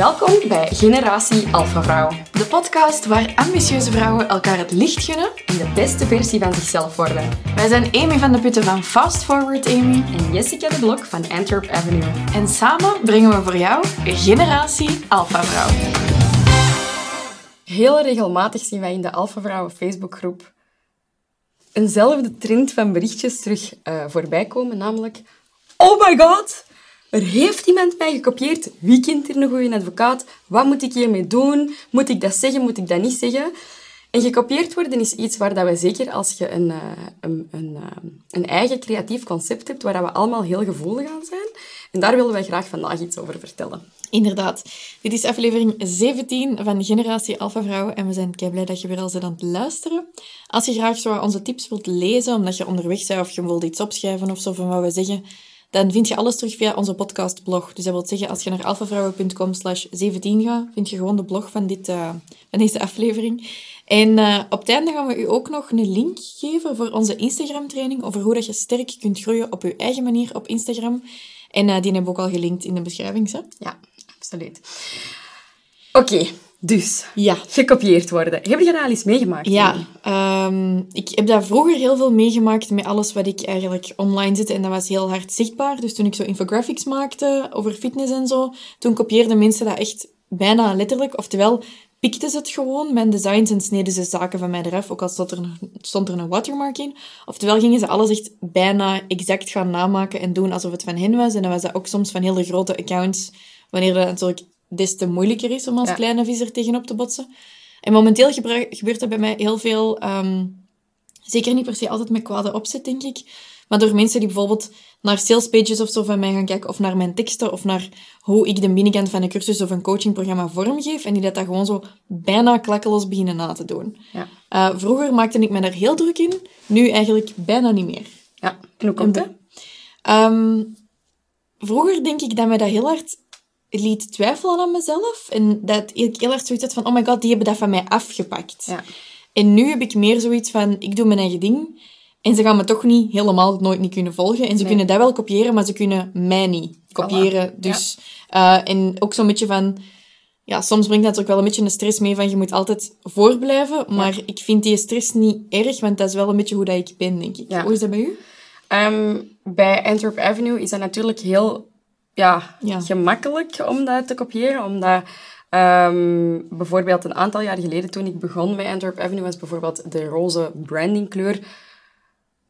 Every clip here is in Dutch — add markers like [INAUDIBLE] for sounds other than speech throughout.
Welkom bij Generatie Alpha Vrouw. De podcast waar ambitieuze vrouwen elkaar het licht gunnen en de beste versie van zichzelf worden. Wij zijn Amy van de Putten van Fast Forward Amy en Jessica de Blok van Antwerp Avenue. En samen brengen we voor jou Generatie Alpha Vrouw. Heel regelmatig zien wij in de Alpha Vrouwen Facebookgroep eenzelfde trend van berichtjes terug uh, voorbij komen, namelijk Oh my god, er heeft iemand mij gekopieerd. Wie kent er een goede advocaat? Wat moet ik hiermee doen? Moet ik dat zeggen? Moet ik dat niet zeggen? En gekopieerd worden is iets waar dat we zeker als je een, eh, een, een, eh, een eigen creatief concept hebt, waar we allemaal heel gevoelig aan zijn. En daar willen wij graag vandaag iets over vertellen. Inderdaad. Dit is aflevering 17 van Generatie Alpha Vrouwen en we zijn kei blij dat je weer al bent aan het luisteren. Als je graag zo onze tips wilt lezen, omdat je onderweg bent of je wilt iets opschrijven of zo van wat we zeggen, dan vind je alles terug via onze podcastblog. Dus dat wil zeggen, als je naar alphavrouwen.com slash 17 gaat, vind je gewoon de blog van, dit, uh, van deze aflevering. En uh, op het einde gaan we u ook nog een link geven voor onze Instagram-training over hoe dat je sterk kunt groeien op je eigen manier op Instagram. En uh, die hebben we ook al gelinkt in de beschrijving. Zo. Ja, absoluut. Oké, dus, ja. gekopieerd worden. Heb je dat al eens meegemaakt? Ja, um, ik heb dat vroeger heel veel meegemaakt met alles wat ik eigenlijk online zette. En dat was heel hard zichtbaar. Dus toen ik zo infographics maakte over fitness en zo, toen kopieerden mensen dat echt bijna letterlijk. Oftewel, pikten ze het gewoon, mijn designs, en sneden ze zaken van mij eraf, ook al stond er, een, stond er een watermark in. Oftewel gingen ze alles echt bijna exact gaan namaken en doen alsof het van hen was. En dan was dat ook soms van hele grote accounts, wanneer dat natuurlijk des te moeilijker is om als kleine viser tegenop te botsen. En momenteel gebeurt dat bij mij heel veel, um, zeker niet per se altijd met kwade opzet, denk ik, maar door mensen die bijvoorbeeld naar salespages of zo van mij gaan kijken, of naar mijn teksten, of naar hoe ik de binnenkant van een cursus of een coachingprogramma vormgeef, en die dat, dat gewoon zo bijna klakkeloos beginnen na te doen. Ja. Uh, vroeger maakte ik me daar heel druk in, nu eigenlijk bijna niet meer. Ja, en hoe komt dat? Um, vroeger denk ik dat mij dat heel hard liet twijfelen aan mezelf. En dat ik heel erg zoiets had van, oh my god, die hebben dat van mij afgepakt. Ja. En nu heb ik meer zoiets van, ik doe mijn eigen ding. En ze gaan me toch niet helemaal nooit niet kunnen volgen. En ze kunnen dat wel kopiëren, maar ze kunnen mij niet kopiëren. Dus, uh, en ook zo'n beetje van... Ja, soms brengt dat ook wel een beetje een stress mee van je moet altijd voorblijven. Maar ik vind die stress niet erg, want dat is wel een beetje hoe dat ik ben, denk ik. Hoe is dat bij u? Um, bij Antwerp Avenue is dat natuurlijk heel ja, gemakkelijk om dat te kopiëren, omdat um, bijvoorbeeld een aantal jaar geleden toen ik begon bij Antwerp Avenue was bijvoorbeeld de roze brandingkleur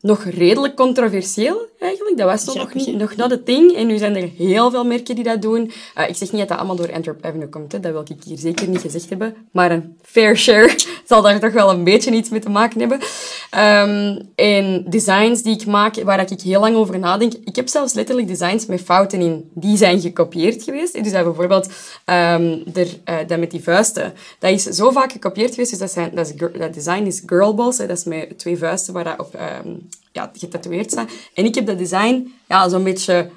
nog redelijk controversieel, eigenlijk. Dat was nog, niet, nog not a thing. En nu zijn er heel veel merken die dat doen. Uh, ik zeg niet dat dat allemaal door Antwerp Avenue komt. Hè. Dat wil ik hier zeker niet gezegd hebben. Maar een fair share [LAUGHS] zal daar toch wel een beetje iets mee te maken hebben. Um, en designs die ik maak, waar ik heel lang over nadenk. Ik heb zelfs letterlijk designs met fouten in. Die zijn gekopieerd geweest. Dus dat bijvoorbeeld um, uh, dat met die vuisten. Dat is zo vaak gekopieerd geweest. Dus dat, zijn, dat, is, dat design is girlballs. Hè. Dat is met twee vuisten waar dat op... Um, ja, getatoeëerd staan. En ik heb dat design ja, zo'n beetje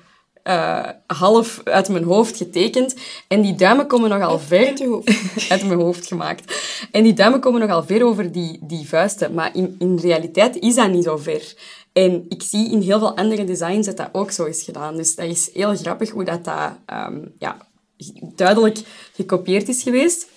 uh, half uit mijn hoofd getekend. En die duimen komen nogal ver... Uit, [LAUGHS] uit mijn hoofd gemaakt. En die duimen komen nogal ver over die, die vuisten. Maar in, in realiteit is dat niet zo ver. En ik zie in heel veel andere designs dat dat ook zo is gedaan. Dus dat is heel grappig hoe dat, dat um, ja, duidelijk gekopieerd is geweest.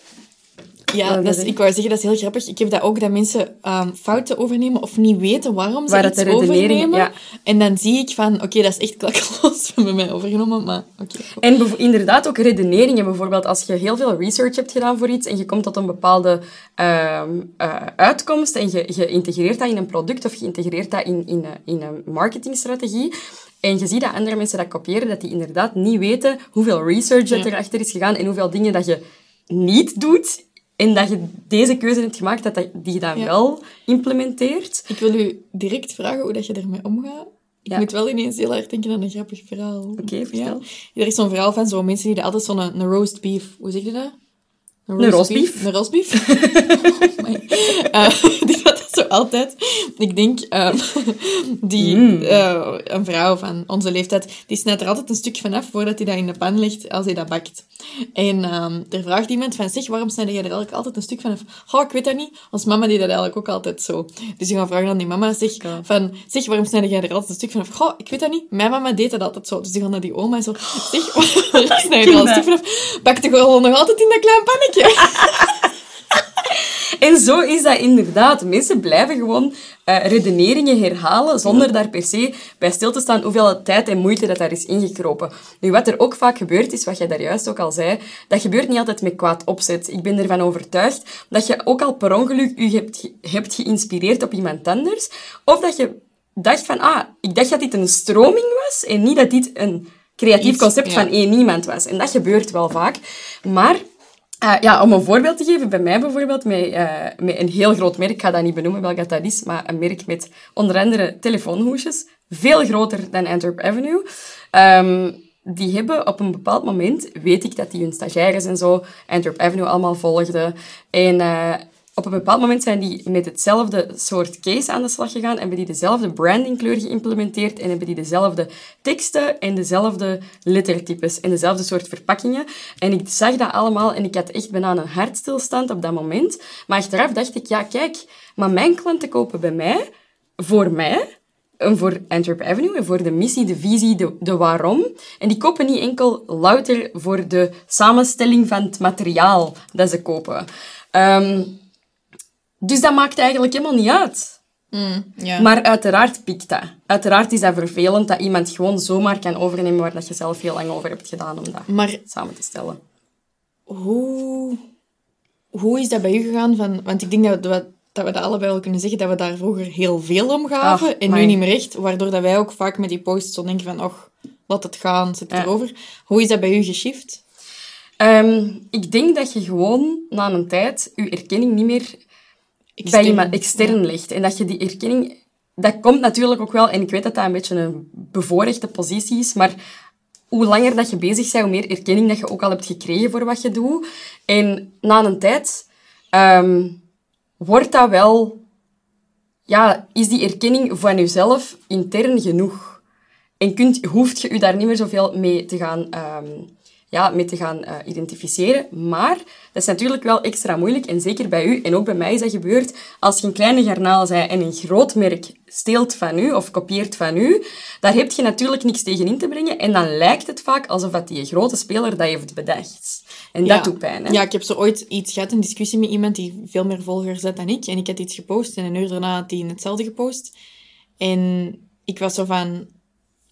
Ja, dat is, ik wou zeggen, dat is heel grappig. Ik heb dat ook, dat mensen um, fouten overnemen of niet weten waarom ze Waar iets overnemen. Ja. En dan zie ik van, oké, dat is echt klakkeloos [LAUGHS] van mij overgenomen, maar oké. En inderdaad ook redeneringen. Bijvoorbeeld als je heel veel research hebt gedaan voor iets en je komt tot een bepaalde uh, uh, uitkomst en je, je integreert dat in een product of je integreert dat in, in, in een marketingstrategie, en je ziet dat andere mensen dat kopiëren, dat die inderdaad niet weten hoeveel research ja. erachter is gegaan en hoeveel dingen dat je niet doet en dat je deze keuze hebt gemaakt, dat, dat die je dan wel implementeert. Ik wil u direct vragen hoe dat je ermee omgaat. Ik moet wel ineens heel erg denken aan een grappig verhaal. Oké, okay, vertel. Ja. Er is zo'n verhaal van zo'n mensen die altijd zo'n een, roast beef... Hoe zeg je dat? Een roast, beef? Een roast beef? [LAUGHS] oh my. Uh, [LAUGHS] die dat zo altijd... Ik denk, um, [LAUGHS] die, mm. uh, een vrouw van onze leeftijd, die snijdt er altijd een stuk vanaf voordat hij dat in de pan legt, als hij dat bakt. En um, er vraagt iemand van, zeg, waarom snij jij er eigenlijk altijd een stuk vanaf? Oh, ik weet dat niet. Ons mama deed dat eigenlijk ook altijd zo. Dus je gaat vragen aan die mama, zeg, van, zeg, waarom snij jij er altijd een stuk vanaf? Goh, ik weet dat niet. Mijn mama deed dat altijd zo. Dus die gaan naar die oma en zo, zeg, [LAUGHS] waarom snij je er al een stuk vanaf? Bakte gewoon nog altijd in dat klein pannetje. [LAUGHS] En zo is dat inderdaad. Mensen blijven gewoon uh, redeneringen herhalen zonder daar per se bij stil te staan hoeveel tijd en moeite dat daar is ingekropen. Nu, wat er ook vaak gebeurt, is wat jij daar juist ook al zei, dat gebeurt niet altijd met kwaad opzet. Ik ben ervan overtuigd dat je ook al per ongeluk je hebt, hebt geïnspireerd op iemand anders, of dat je dacht van, ah, ik dacht dat dit een stroming was en niet dat dit een creatief concept van één iemand was. En dat gebeurt wel vaak. Maar uh, ja, om een voorbeeld te geven, bij mij bijvoorbeeld, met, uh, met een heel groot merk, ik ga dat niet benoemen welk dat is, maar een merk met onder andere telefoonhoesjes, veel groter dan Antwerp Avenue. Um, die hebben op een bepaald moment, weet ik dat die hun stagiaires en zo Antwerp Avenue allemaal volgden. En uh, op een bepaald moment zijn die met hetzelfde soort case aan de slag gegaan, en hebben die dezelfde brandingkleur geïmplementeerd en hebben die dezelfde teksten en dezelfde lettertypes en dezelfde soort verpakkingen. En ik zag dat allemaal en ik had echt bijna een hartstilstand op dat moment. Maar achteraf dacht ik, ja kijk, maar mijn klanten kopen bij mij, voor mij, en voor Antwerp Avenue en voor de missie, de visie, de, de waarom. En die kopen niet enkel louter voor de samenstelling van het materiaal dat ze kopen. Um, dus dat maakt eigenlijk helemaal niet uit. Mm, Maar uiteraard pikt dat. Uiteraard is dat vervelend dat iemand gewoon zomaar kan overnemen waar dat je zelf heel lang over hebt gedaan om dat maar, samen te stellen. Hoe, hoe is dat bij u gegaan? Van, want ik denk dat we, dat we dat allebei wel kunnen zeggen, dat we daar vroeger heel veel om gaven en nu niet meer echt. Waardoor dat wij ook vaak met die posts zo denken van, och, laat het gaan, zet het erover. Hoe is dat bij u geshift? Um, ik denk dat je gewoon na een tijd je erkenning niet meer extern, bij iemand extern ja. ligt. En dat je die erkenning... Dat komt natuurlijk ook wel, en ik weet dat dat een beetje een bevoorrechte positie is, maar hoe langer dat je bezig bent, hoe meer erkenning dat je ook al hebt gekregen voor wat je doet. En na een tijd um, wordt dat wel... Ja, is die erkenning van jezelf intern genoeg? En kunt, hoeft je je daar niet meer zoveel mee te gaan um, ja, mee te gaan uh, identificeren. Maar dat is natuurlijk wel extra moeilijk. En zeker bij u, en ook bij mij is dat gebeurd, als je een kleine garnaal bent en een groot merk steelt van u of kopieert van u, daar heb je natuurlijk niks tegen in te brengen. En dan lijkt het vaak alsof dat die grote speler dat heeft bedacht. En dat doet pijn. Hè? Ja, ik heb zo ooit iets gehad, een discussie met iemand die veel meer volgers had dan ik. En ik had iets gepost en een uur daarna had hij hetzelfde gepost. En ik was zo van,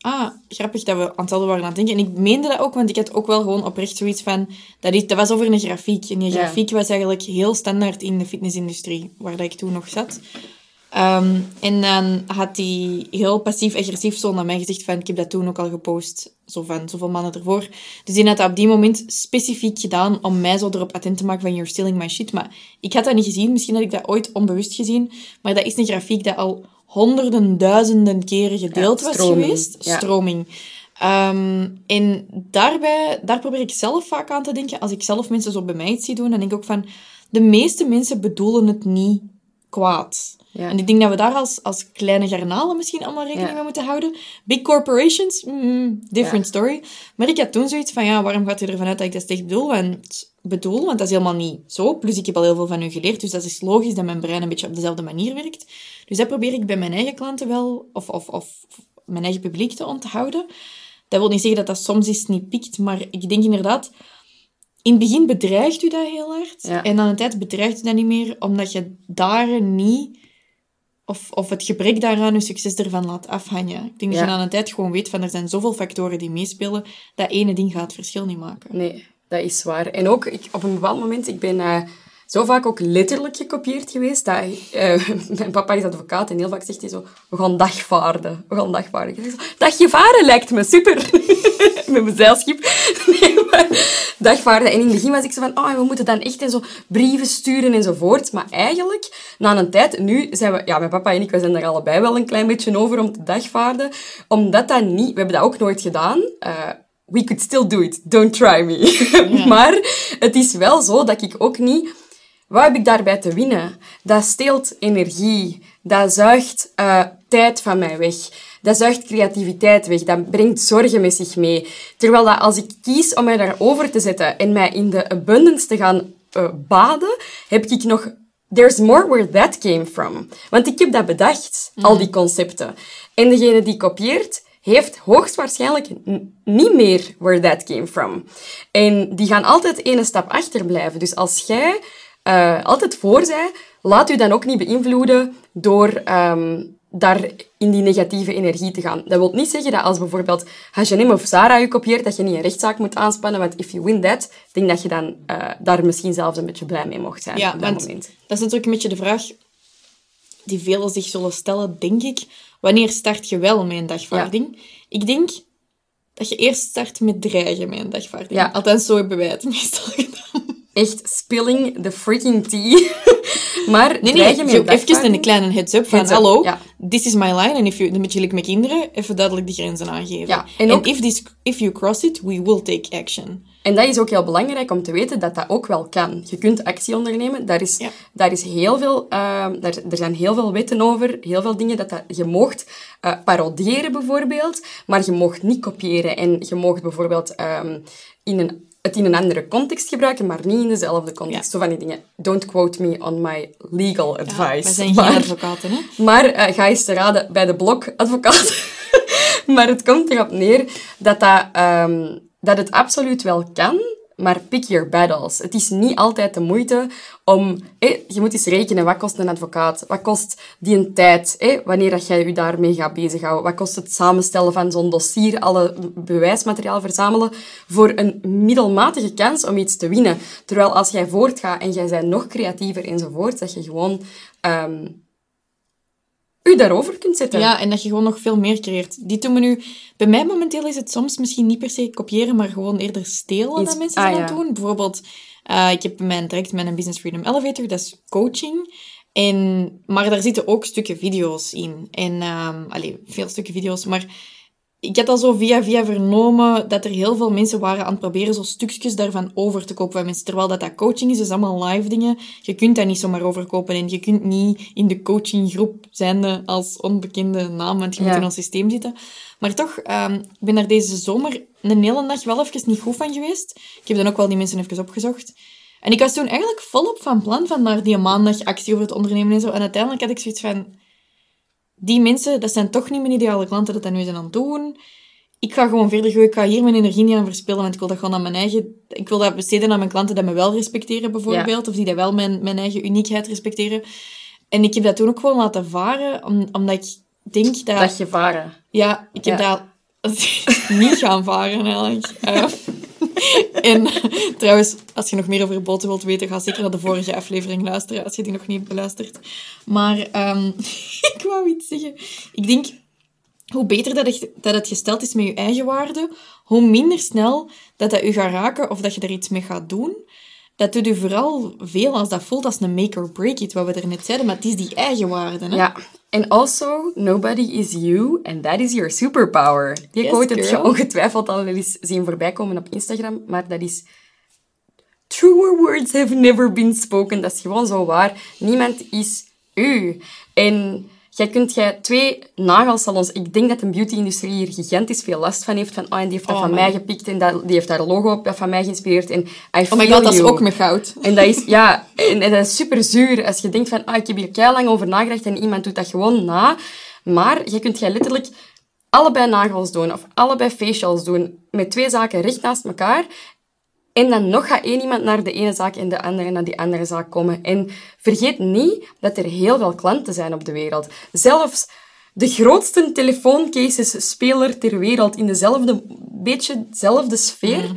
ah, grappig dat we aan hetzelfde waren aan het denken. En ik meende dat ook, want ik had ook wel gewoon oprecht zoiets van... Dat, is, dat was over een grafiek. En die grafiek was eigenlijk heel standaard in de fitnessindustrie, waar dat ik toen nog zat. Um, en dan had hij heel passief-agressief zo naar mij gezegd van... Ik heb dat toen ook al gepost, zo van zoveel maanden ervoor. Dus die had dat op die moment specifiek gedaan om mij zo erop attent te maken van... You're stealing my shit. Maar ik had dat niet gezien. Misschien had ik dat ooit onbewust gezien. Maar dat is een grafiek dat al honderden, duizenden keren gedeeld was geweest. Stroming. Um, en daarbij, daar probeer ik zelf vaak aan te denken. Als ik zelf mensen zo bij mij iets zie doen, dan denk ik ook van... De meeste mensen bedoelen het niet kwaad. Ja. En ik denk dat we daar als, als kleine garnalen misschien allemaal rekening mee moeten houden. Big corporations, mm, different story. Maar ik had toen zoiets van, ja, waarom gaat u ervan uit dat ik dat echt bedoel? Want, bedoel? Want dat is helemaal niet zo. Plus, ik heb al heel veel van u geleerd, dus dat is logisch dat mijn brein een beetje op dezelfde manier werkt. Dus dat probeer ik bij mijn eigen klanten wel, of, of, of mijn eigen publiek te onthouden. Dat wil niet zeggen dat dat soms eens niet pikt, maar ik denk inderdaad... In het begin bedreigt u dat heel hard. En aan een tijd bedreigt u dat niet meer, omdat je daar niet... Of, of het gebrek daaraan je succes ervan laat afhangen. Ik denk dat je aan een tijd gewoon weet van er zijn zoveel factoren die meespelen, dat ene ding gaat het verschil niet maken. Nee, dat is waar. En ook, ik, op een bepaald moment, ik ben... Uh zo vaak ook letterlijk gekopieerd geweest. Dat, uh, [LAUGHS] mijn papa is advocaat en heel vaak zegt hij zo, we gaan dagvaarden. We gaan dagvaarden. Zo, dagje varen lijkt me super. [LAUGHS] Met mijn zeilschip. [LAUGHS] nee, maar dagvaarden. En in het begin was ik zo van, oh, we moeten dan echt en zo brieven sturen enzovoort. Maar eigenlijk, na een tijd, nu zijn we, ja, mijn papa en ik, we zijn er allebei wel een klein beetje over om te dagvaarden. Omdat dat niet, we hebben dat ook nooit gedaan. Uh, we could still do it. Don't try me. [LAUGHS] maar het is wel zo dat ik ook niet wat heb ik daarbij te winnen? Dat steelt energie. Dat zuigt uh, tijd van mij weg. Dat zuigt creativiteit weg. Dat brengt zorgen met zich mee. Terwijl dat als ik kies om mij daarover te zetten en mij in de abundance te gaan uh, baden, heb ik nog... There's more where that came from. Want ik heb dat bedacht, al die mhm. concepten. En degene die kopieert, heeft hoogstwaarschijnlijk niet meer where that came from. En die gaan altijd ene stap achterblijven. Dus als jij uh, altijd voor zij, laat u dan ook niet beïnvloeden door um, daar in die negatieve energie te gaan. Dat wil niet zeggen dat als bijvoorbeeld H&M of Zara je kopieert, dat je niet een rechtszaak moet aanspannen, want if you win that, denk dat je dan uh, daar misschien zelfs een beetje blij mee mocht zijn ja, op dat moment. Dat is natuurlijk een beetje de vraag die velen zich zullen stellen, denk ik. Wanneer start je wel met een dagvaarding? Ik denk dat je eerst start met dreigen met een dagvaarding. Ja. Althans, zo hebben wij het [LAUGHS] meestal gedaan echt spilling the freaking tea. [LAUGHS] maar nee, nee, je met even een kleine heads-up van, hallo, ja. This is my line, en if you, met jullie met kinderen, even duidelijk de grenzen aangeven. Ja, en ook, if, this, if you cross it, we will take action. En dat is ook heel belangrijk om te weten dat dat ook wel kan. Je kunt actie ondernemen. Daar is, daar is heel veel, uh, daar, er zijn heel veel wetten over, heel veel dingen dat, dat je mocht uh, paroderen bijvoorbeeld, maar je mocht niet kopiëren. En je mocht bijvoorbeeld um, in een het in een andere context gebruiken, maar niet in dezelfde context. Zo van die dingen. Don't quote me on my legal advice. Ja, we zijn geen advocaten, hè? Maar uh, ga eens te raden bij de blokadvocaat. [LAUGHS] maar het komt erop neer dat, dat, um, dat het absoluut wel kan, maar pick your battles. Het is niet altijd de moeite om... je moet eens rekenen, wat kost een advocaat? Wat kost die een tijd? wanneer dat jij je daarmee gaat bezighouden? Wat kost het samenstellen van zo'n dossier, alle bewijsmateriaal verzamelen, voor een middelmatige kans om iets te winnen? Terwijl als jij voortgaat en jij bent nog creatiever enzovoort, dat je gewoon... Um, u daarover kunt zetten. Ja, en dat je gewoon nog veel meer creëert. Die doen we nu... Bij mij momenteel is het soms misschien niet per se kopiëren, maar gewoon eerder stelen dat mensen ah, doen. Bijvoorbeeld, uh, ik heb mijn direct mijn Business Freedom Elevator, dat is coaching. En, maar daar zitten ook stukken video's in. En, um, allez, veel stukken video's, maar ik had al zo via via vernomen dat er heel veel mensen waren aan het proberen zo stukjes daarvan over te kopen van mensen. Terwijl dat, dat coaching is, is allemaal live dingen. Je kunt dat niet zomaar overkopen en je kunt niet in de coachinggroep zijn als onbekende naam, want je moet in ons systeem zitten. Maar toch, um, ik ben daar deze zomer een hele dag wel even niet goed van geweest. Ik heb dan ook wel die mensen even opgezocht. En ik was toen eigenlijk volop van plan van naar die maandag actie over het ondernemen en zo. En uiteindelijk had ik zoiets van die mensen, dat zijn toch niet mijn ideale klanten dat dat nu zijn aan het doen. Ik ga gewoon verder gooien. Ik ga hier mijn energie niet aan verspillen, want ik wil dat gewoon aan mijn eigen... Ik wil dat besteden aan mijn klanten die me wel respecteren, bijvoorbeeld. Of die dat wel mijn, mijn eigen uniekheid respecteren. En ik heb dat toen ook gewoon laten varen, om, omdat ik denk dat... Dat je varen. Ja, ik heb dat [LAUGHS] niet gaan varen, eigenlijk. Uh, [LAUGHS] en trouwens, als je nog meer over boten wilt weten, ga zeker naar de vorige aflevering luisteren, als je die nog niet beluistert. Maar um, [LAUGHS] ik wou iets zeggen. Ik denk, hoe beter dat het, dat het gesteld is met je eigen waarde, hoe minder snel dat dat je gaat raken of dat je er iets mee gaat doen dat doet u vooral veel als dat voelt als een make or break it, wat we er net zeiden, maar het is die eigen waarde. Hè? Ja, en also, nobody is you, and that is your superpower. Die yes, quote heb je ongetwijfeld al eens zien voorbij komen op Instagram, maar dat is... Truer words have never been spoken. Dat is gewoon zo waar. Niemand is u. En Jij kunt jij twee nagelsalons... Ik denk dat de beauty-industrie hier gigantisch veel last van heeft. Van, oh, en die heeft dat oh, van mij gepikt en dat, die heeft daar logo op van mij geïnspireerd. En I oh my god, dat is ook met goud. En dat is, ja, en, en, dat is super zuur. Als je denkt van, ah, ik heb hier lang over nagedacht en iemand doet dat gewoon na. Maar je kunt jij letterlijk allebei nagels doen of allebei facials doen met twee zaken recht naast elkaar. En dan nog gaat één iemand naar de ene zaak en de andere naar die andere zaak komen. En vergeet niet dat er heel veel klanten zijn op de wereld. Zelfs de grootste telefooncases-speler ter wereld in dezelfde, beetje dezelfde sfeer, mm.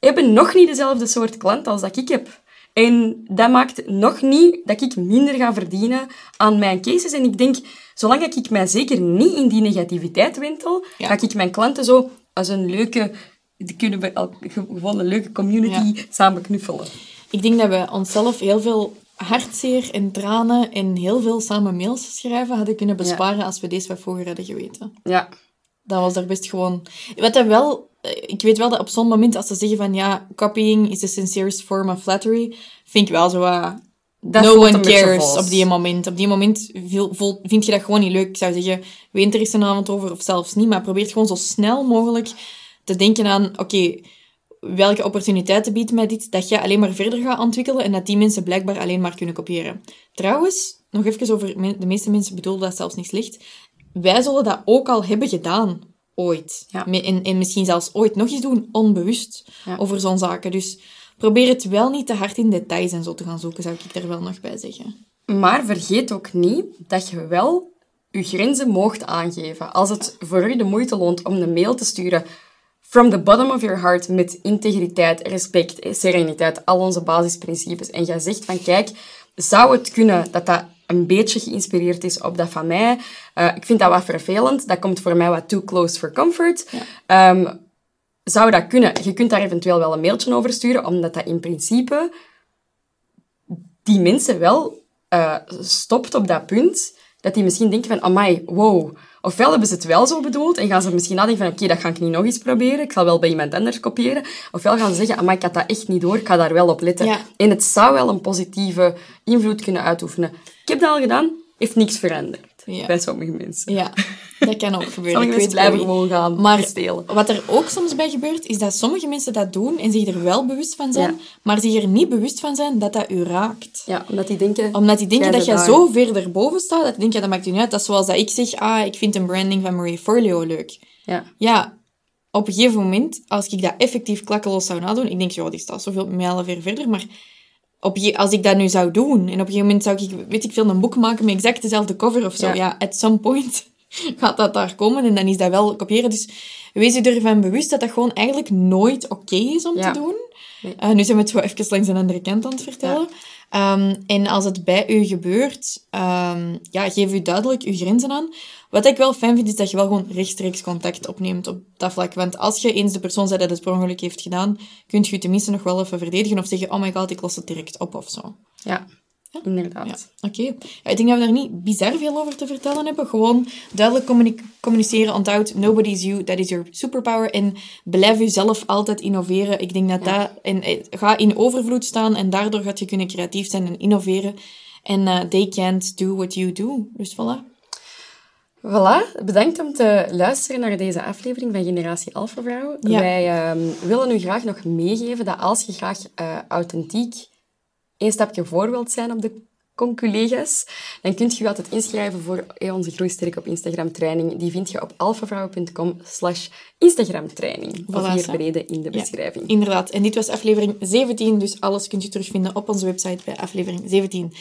hebben nog niet dezelfde soort klant als dat ik heb. En dat maakt nog niet dat ik minder ga verdienen aan mijn cases. En ik denk, zolang ik mij zeker niet in die negativiteit wintel, ga ik mijn klanten zo als een leuke die kunnen we gewoon een leuke community samen knuffelen. Ik denk dat we onszelf heel veel hartzeer en tranen en heel veel samen mails schrijven hadden kunnen besparen als we deze wat vroeger hadden geweten. Ja. Dat was er best gewoon... Wat dat wel... Eh, ik weet wel dat op zo'n moment, als ze zeggen van ja, copying is the sincerest form of flattery, vind ik wel zo wat no one cares op die moment. Op die moment vind je dat gewoon niet leuk. Ik zou zeggen, weent er eens een avond over of zelfs niet, maar probeer gewoon zo snel mogelijk te denken aan, oké, welke opportuniteiten biedt mij dit, dat je alleen maar verder gaat ontwikkelen en dat die mensen blijkbaar alleen maar kunnen kopiëren. Trouwens, nog even over, de meeste mensen bedoelen dat zelfs niet slecht. Wij zullen dat ook al hebben gedaan, ooit. Ja. En, en misschien zelfs ooit nog eens doen, onbewust, over zo'n zaken. Dus probeer het wel niet te hard in details en zo te gaan zoeken, zou ik er wel nog bij zeggen. Maar vergeet ook niet dat je wel je grenzen moogt aangeven. Als het voor u de moeite loont om een mail te sturen from the bottom of your heart met integriteit, respect, sereniteit, al onze basisprincipes. En jij zegt van, kijk, zou het kunnen dat dat een beetje geïnspireerd is op dat van mij? Uh, ik vind dat wat vervelend. Dat komt voor mij wat too close for comfort. Ehm, zou dat kunnen? Je kunt daar eventueel wel een mailtje over sturen, omdat dat in principe die mensen wel uh, stopt op dat punt dat die misschien denken van, amai, wow. Ofwel hebben ze het wel zo bedoeld en gaan ze misschien nadenken van, oké, dat ga ik niet nog eens proberen. Ik zal wel bij iemand anders kopiëren. Ofwel gaan ze zeggen, amai, ik had dat echt niet door. Ik ga daar wel op letten. En het zou wel een positieve invloed kunnen uitoefenen. Ik heb dat al gedaan. Heeft niks veranderd. Bij sommige mensen. Ja, dat kan ook [LAUGHS] gebeuren. Sommige mensen blijven gewoon gaan maar stelen. Wat er ook soms bij gebeurt, is dat sommige mensen dat doen en zich er wel bewust van zijn, maar zich er niet bewust van zijn dat dat u raakt. Ja, omdat die denken... Omdat die denken dat je zo ver erboven staat, dat die denken, dat maakt u niet uit. Dat is zoals dat ik zeg, ah, ik vind een branding van Marie Forleo leuk. Ja. Ja, op een gegeven moment, als ik dat effectief klakkeloos zou nadoen, ik denk, ja, die staat zoveel mijlen ver verder, maar op je, als ik dat nu zou doen, en op een gegeven moment zou ik, weet ik veel, een boek maken met exact dezelfde cover of zo, ja, ja at some point [LAUGHS] gaat dat daar komen en dan is dat wel kopiëren. Dus wees je ervan bewust dat dat gewoon eigenlijk nooit oké is om te doen. Uh, nu zijn we het zo even langs een andere kant aan het vertellen. Um, en als het bij u gebeurt, um, ja, geef u duidelijk uw grenzen aan. Wat ik wel fijn vind, is dat je wel gewoon rechtstreeks contact opneemt op dat vlak. Want als je eens de persoon zei dat het per ongeluk heeft gedaan, kunt je tenminste nog wel even verdedigen of zeggen, oh my god, ik los het direct op of zo. Ja? Inderdaad. Ja, Oké. Ja, ik denk dat we daar niet bizar veel over te vertellen hebben. Gewoon duidelijk communiceren. Onthoud, nobody is you, that is your superpower. En blijf jezelf altijd innoveren. Ik denk dat dat... En, eh, ga in overvloed staan en daardoor gaat je kunnen creatief zijn en innoveren. En uh, they can't do what you do. Dus voilà. Voilà, bedankt om te luisteren naar deze aflevering van Generatie Alpha Vrouw. Wij um, willen u graag nog meegeven dat als je graag uh, authentiek één stapje voor wilt zijn op de conculega's, dan kunt je je altijd inschrijven voor onze Groeisterk op Instagram training. Die vind je op alfavrouwen.com slash Instagram training. Voilà, of hier beneden in de beschrijving. inderdaad. En dit was aflevering 17, dus alles kunt je terugvinden op onze website bij aflevering 17.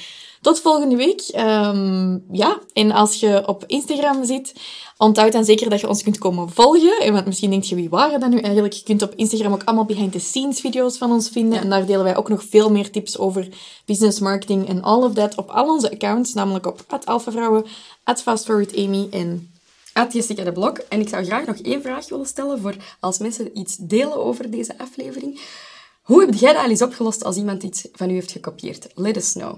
Tot volgende week. Um, ja, en als je op Instagram zit, onthoud dan zeker dat je ons kunt komen volgen. Want misschien denk je, wie waren dat nu eigenlijk? Je kunt op Instagram ook allemaal behind-the-scenes video's van ons vinden. En daar delen wij ook nog veel meer tips over business marketing en all of that op al onze accounts. Namelijk op @alphavrouwen, @fastforwardamy en At Jessica de Blok. En ik zou graag nog één vraag willen stellen voor als mensen iets delen over deze aflevering. Hoe heb jij dat al eens opgelost als iemand iets van u heeft gekopieerd? Let us know.